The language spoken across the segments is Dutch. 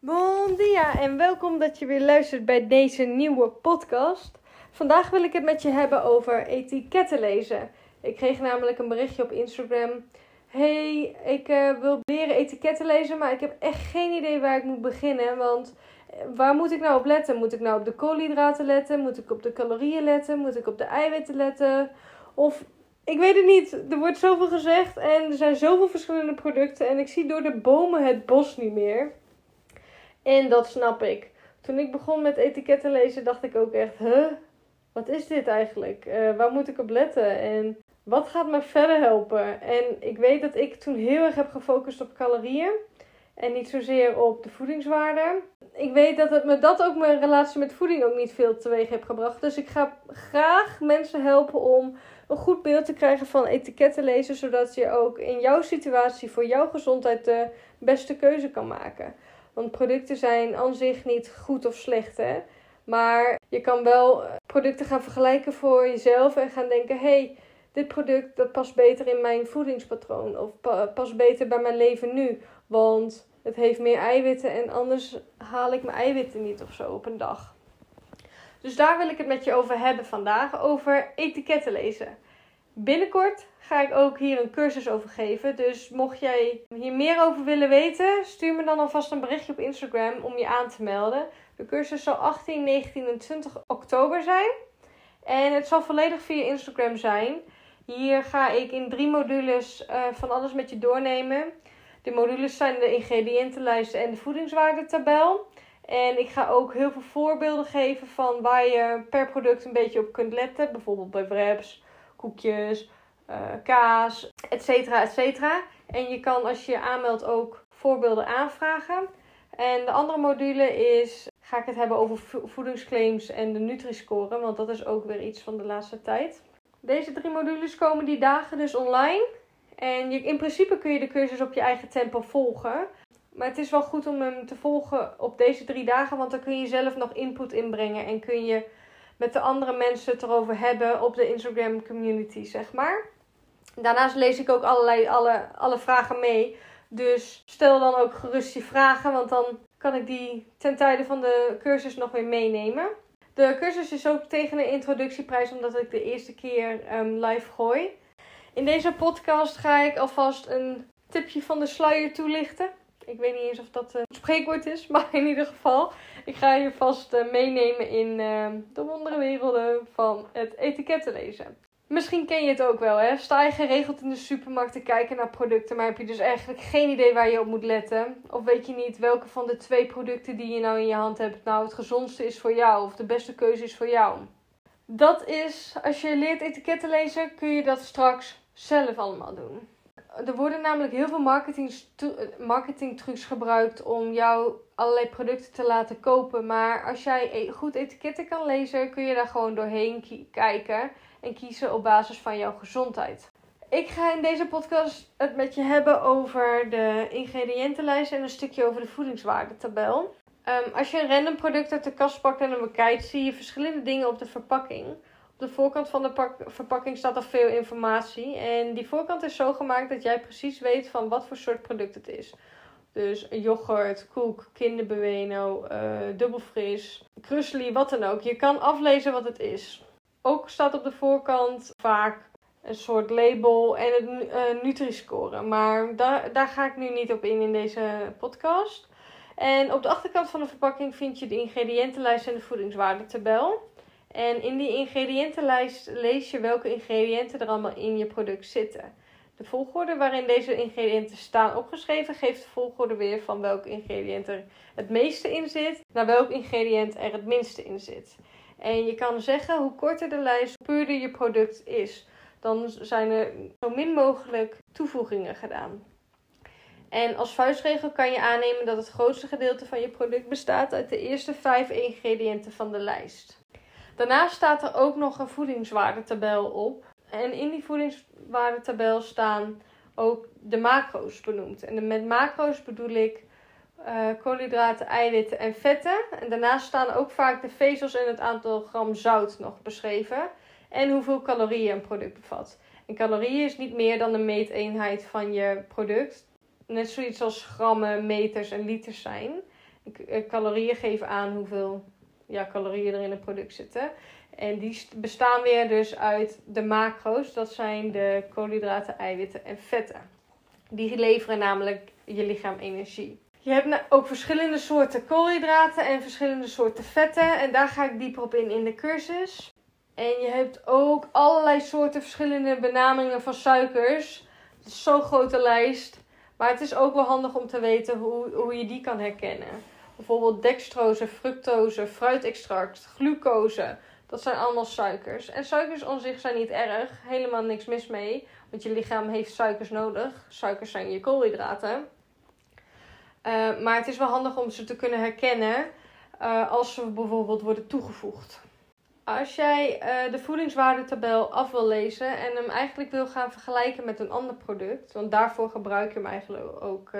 Bon dia en welkom dat je weer luistert bij deze nieuwe podcast. Vandaag wil ik het met je hebben over etiketten lezen. Ik kreeg namelijk een berichtje op Instagram. Hey, ik uh, wil leren etiketten lezen, maar ik heb echt geen idee waar ik moet beginnen. Want eh, waar moet ik nou op letten? Moet ik nou op de koolhydraten letten? Moet ik op de calorieën letten? Moet ik op de eiwitten letten? Of ik weet het niet. Er wordt zoveel gezegd en er zijn zoveel verschillende producten. En ik zie door de bomen het bos niet meer. En dat snap ik. Toen ik begon met etiketten lezen, dacht ik ook echt: huh? Wat is dit eigenlijk? Uh, waar moet ik op letten? En wat gaat me verder helpen? En ik weet dat ik toen heel erg heb gefocust op calorieën. En niet zozeer op de voedingswaarde. Ik weet dat het me dat ook mijn relatie met voeding ook niet veel teweeg heeft gebracht. Dus ik ga graag mensen helpen om een goed beeld te krijgen van etiketten lezen. Zodat je ook in jouw situatie voor jouw gezondheid de beste keuze kan maken. Want producten zijn aan zich niet goed of slecht, hè. Maar je kan wel eh, producten gaan vergelijken voor jezelf en gaan denken: hey, dit product dat past beter in mijn voedingspatroon of past beter bij mijn leven nu, want het heeft meer eiwitten en anders haal ik mijn eiwitten niet of zo op een dag. Dus daar wil ik het met je over hebben vandaag, over etiketten lezen. Binnenkort ga ik ook hier een cursus over geven. Dus mocht jij hier meer over willen weten, stuur me dan alvast een berichtje op Instagram om je aan te melden. De cursus zal 18, 19 en 20 oktober zijn. En het zal volledig via Instagram zijn. Hier ga ik in drie modules uh, van alles met je doornemen. De modules zijn de ingrediëntenlijst en de voedingswaardetabel. En ik ga ook heel veel voorbeelden geven van waar je per product een beetje op kunt letten. Bijvoorbeeld bij wraps, koekjes, uh, kaas, et cetera. En je kan als je je aanmeldt ook voorbeelden aanvragen. En de andere module is, ga ik het hebben over voedingsclaims en de Nutri-score, want dat is ook weer iets van de laatste tijd. Deze drie modules komen die dagen dus online. En je, in principe kun je de cursus op je eigen tempo volgen. Maar het is wel goed om hem te volgen op deze drie dagen, want dan kun je zelf nog input inbrengen en kun je met de andere mensen het erover hebben op de Instagram community, zeg maar. Daarnaast lees ik ook allerlei, alle, alle vragen mee. Dus stel dan ook gerust je vragen, want dan kan ik die ten tijde van de cursus nog weer meenemen. De cursus is ook tegen een introductieprijs, omdat ik de eerste keer um, live gooi. In deze podcast ga ik alvast een tipje van de sluier toelichten. Ik weet niet eens of dat een spreekwoord is, maar in ieder geval. Ik ga je vast uh, meenemen in uh, de wonderenwerelden van het etiketten lezen. Misschien ken je het ook wel, hè? Sta je geregeld in de supermarkt te kijken naar producten, maar heb je dus eigenlijk geen idee waar je op moet letten? Of weet je niet welke van de twee producten die je nou in je hand hebt nou het gezondste is voor jou of de beste keuze is voor jou? Dat is, als je leert etiketten lezen, kun je dat straks zelf allemaal doen. Er worden namelijk heel veel marketing, gebruikt om jou allerlei producten te laten kopen. Maar als jij e-, goed etiketten kan lezen, kun je daar gewoon doorheen kijken en kiezen op basis van jouw gezondheid. Ik ga in deze podcast het met je hebben over de ingrediëntenlijst en een stukje over de voedingswaardetabel. Um, als je een random product uit de kast pakt en hem bekijkt, zie je verschillende dingen op de verpakking. De voorkant van de verpakking staat er veel informatie. En die voorkant is zo gemaakt dat jij precies weet van wat voor soort product het is. Dus yoghurt, koek, kinderbueno, uh, dubbelfris, krusli, wat dan ook. Je kan aflezen wat het is. Ook staat op de voorkant vaak een soort label en het uh, Nutri-score. Maar daar, daar ga ik nu niet op in in deze podcast. En op de achterkant van de verpakking vind je de ingrediëntenlijst en de voedingswaardetabel. En in die ingrediëntenlijst lees je welke ingrediënten er allemaal in je product zitten. De volgorde waarin deze ingrediënten staan opgeschreven geeft de volgorde weer van welk ingrediënt er het meeste in zit naar welk ingrediënt er het minste in zit. En je kan zeggen hoe korter de lijst, hoe puurder je product is. Dan zijn er zo min mogelijk toevoegingen gedaan. En als vuistregel kan je aannemen dat het grootste gedeelte van je product bestaat uit de eerste vijf ingrediënten van de lijst. Daarnaast staat er ook nog een voedingswaardetabel op. En in die voedingswaardetabel staan ook de macro's benoemd. En met macro's bedoel ik uh, koolhydraten, eiwitten en vetten. En daarnaast staan ook vaak de vezels en het aantal gram zout nog beschreven. En hoeveel calorieën een product bevat. En calorieën is niet meer dan de meeteenheid van je product. Net zoiets als grammen, meters en liters zijn. calorieën geven aan hoeveel ja, calorieën er in een product zitten. En die bestaan weer dus uit de macro's. Dat zijn de koolhydraten, eiwitten en vetten. Die leveren namelijk je lichaam energie. Je hebt ook verschillende soorten koolhydraten en verschillende soorten vetten. En daar ga ik dieper op in in de cursus. En je hebt ook allerlei soorten verschillende benamingen van suikers. Zo'n grote lijst. Maar het is ook wel handig om te weten hoe, hoe je die kan herkennen. Bijvoorbeeld dextrose, fructose, fruitextract, glucose. Dat zijn allemaal suikers. En suikers aan zich zijn niet erg. Helemaal niks mis mee. Want je lichaam heeft suikers nodig. Suikers zijn je koolhydraten. Uh, maar het is wel handig om ze te kunnen herkennen uh, als ze bijvoorbeeld worden toegevoegd. Als jij uh, de voedingswaardetabel af wil lezen en hem eigenlijk wil gaan vergelijken met een ander product, want daarvoor gebruik je hem eigenlijk ook,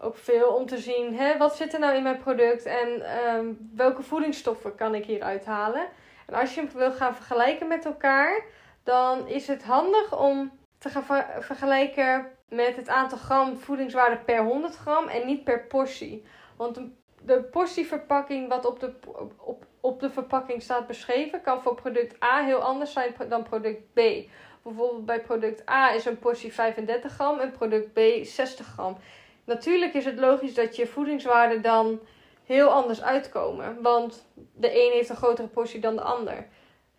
ook veel om te zien hè, wat zit er nou in mijn product en um, welke voedingsstoffen kan ik hieruit halen. En als je hem wil gaan vergelijken met elkaar, dan is het handig om te gaan ver vergelijken met het aantal gram voedingswaarde per 100 gram en niet per portie. Want de portieverpakking wat op de, op, op de verpakking staat beschreven kan voor product A heel anders zijn dan product B. Bijvoorbeeld bij product A is een portie 35 gram en product B 60 gram. Natuurlijk is het logisch dat je voedingswaarden dan heel anders uitkomen. Want de een heeft een grotere portie dan de ander.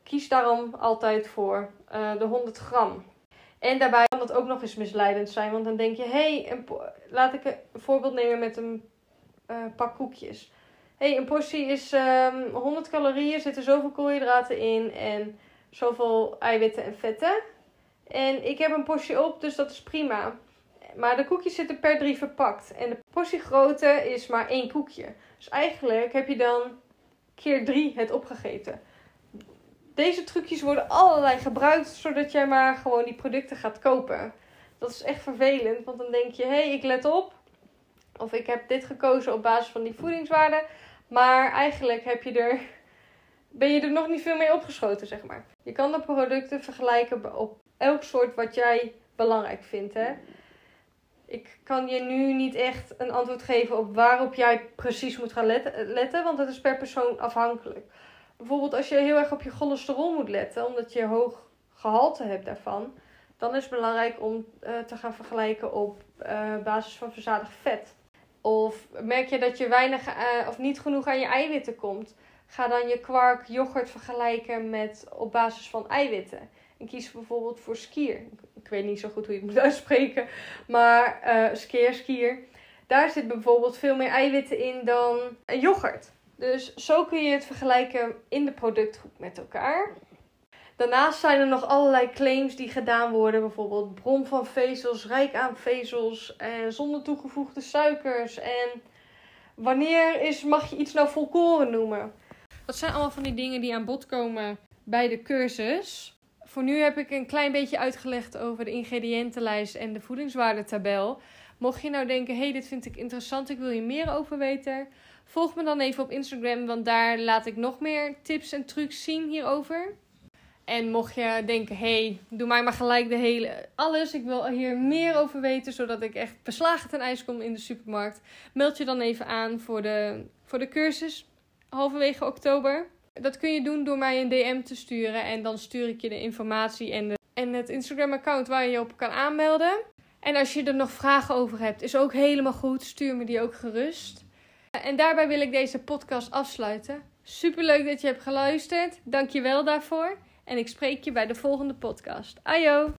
Kies daarom altijd voor uh, de 100 gram. En daarbij kan dat ook nog eens misleidend zijn. Want dan denk je, hé, hey, laat ik een voorbeeld nemen met een uh, pak koekjes. Hey, een portie is um, ehm, 100 calorieën, zitten zoveel koolhydraten in en zoveel eiwitten en vetten. En ik heb een portie op, dus dat is prima. Maar de koekjes zitten per drie verpakt. En de portiegrootte is maar één koekje. Dus eigenlijk heb je dan keer drie het opgegeten. Deze trucjes worden allerlei gebruikt, zodat jij maar gewoon die producten gaat kopen. Dat is echt vervelend, want dan denk je, hé, hey, ik let op. Of ik heb dit gekozen op basis van die voedingswaarden. Maar eigenlijk heb je er, ben je er nog niet veel mee opgeschoten, zeg maar. Je kan de producten vergelijken op elk soort wat jij belangrijk vindt, hè. Ik kan je nu niet echt een antwoord geven op waarop jij precies moet gaan letten, want het is per persoon afhankelijk bijvoorbeeld als je heel erg op je cholesterol moet letten, omdat je hoog gehalte hebt daarvan, dan is het belangrijk om uh, te gaan vergelijken op uh, basis van verzadigd vet. Of merk je dat je weinig uh, of niet genoeg aan je eiwitten komt, ga dan je kwark, yoghurt vergelijken met op basis van eiwitten. En kies bijvoorbeeld voor skier. Ik weet niet zo goed hoe je het moet uitspreken, maar skier, skier. Daar zit bijvoorbeeld veel meer eiwitten in dan een yoghurt. Dus zo kun je het vergelijken in de productgroep met elkaar. Daarnaast zijn er nog allerlei claims die gedaan worden. Bijvoorbeeld bron van vezels, rijk aan vezels en zonder toegevoegde suikers. En wanneer is, mag je iets nou volkoren noemen? Dat zijn allemaal van die dingen die aan bod komen bij de cursus. Voor nu heb ik een klein beetje uitgelegd over de ingrediëntenlijst en de voedingswaardetabel. Mocht je nou denken, hey, dit vind ik interessant, ik wil hier meer over weten Volg me dan even op Instagram, want daar laat ik nog meer tips en trucs zien hierover. En mocht je denken, hey, doe mij maar gelijk de hele alles. Ik wil hier meer over weten, zodat ik echt beslagen ten ijs kom in de supermarkt. Meld je dan even aan voor de, voor de cursus halverwege oktober. Dat kun je doen door mij een DM te sturen. En dan stuur ik je de informatie en, de, en het Instagram-account waar je je op kan aanmelden. En als je er nog vragen over hebt, is ook helemaal goed. Stuur me die ook gerust. En daarbij wil ik deze podcast afsluiten. Superleuk dat je hebt geluisterd. Dank je wel daarvoor. En ik spreek je bij de volgende podcast. Ajo!